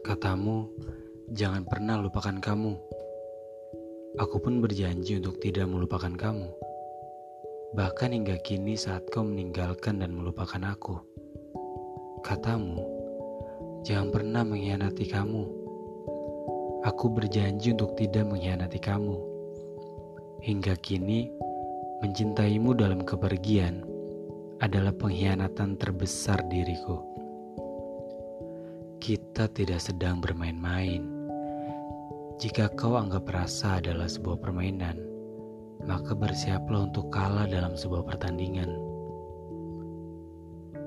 Katamu, jangan pernah lupakan kamu. Aku pun berjanji untuk tidak melupakan kamu. Bahkan hingga kini saat kau meninggalkan dan melupakan aku. Katamu, jangan pernah mengkhianati kamu. Aku berjanji untuk tidak mengkhianati kamu. Hingga kini, mencintaimu dalam kepergian adalah pengkhianatan terbesar diriku. Kita tidak sedang bermain-main. Jika kau anggap rasa adalah sebuah permainan, maka bersiaplah untuk kalah dalam sebuah pertandingan.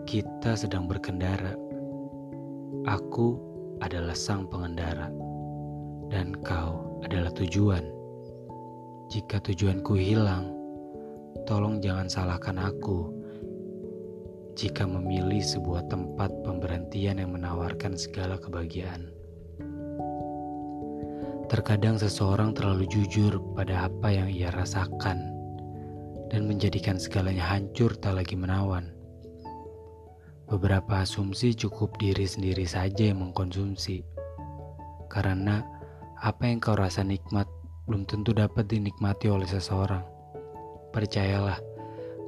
Kita sedang berkendara. Aku adalah sang pengendara, dan kau adalah tujuan. Jika tujuanku hilang, tolong jangan salahkan aku jika memilih sebuah tempat pemberhentian yang menawarkan segala kebahagiaan. Terkadang seseorang terlalu jujur pada apa yang ia rasakan dan menjadikan segalanya hancur tak lagi menawan. Beberapa asumsi cukup diri sendiri saja yang mengkonsumsi. Karena apa yang kau rasa nikmat belum tentu dapat dinikmati oleh seseorang. Percayalah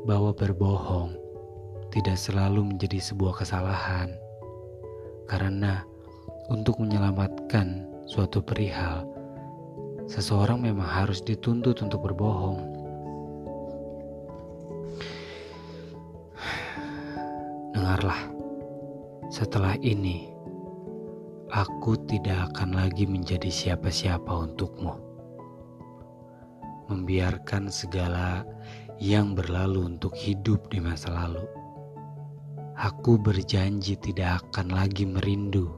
bahwa berbohong tidak selalu menjadi sebuah kesalahan, karena untuk menyelamatkan suatu perihal, seseorang memang harus dituntut untuk berbohong. Dengarlah, setelah ini aku tidak akan lagi menjadi siapa-siapa untukmu. Membiarkan segala yang berlalu untuk hidup di masa lalu. Aku berjanji tidak akan lagi merindu,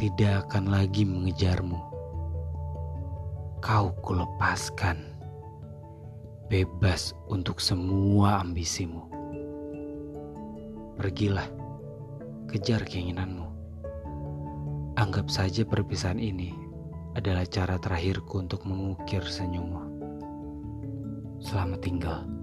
tidak akan lagi mengejarmu. Kau kulepaskan, bebas untuk semua ambisimu. Pergilah, kejar keinginanmu. Anggap saja perpisahan ini adalah cara terakhirku untuk mengukir senyummu. Selamat tinggal.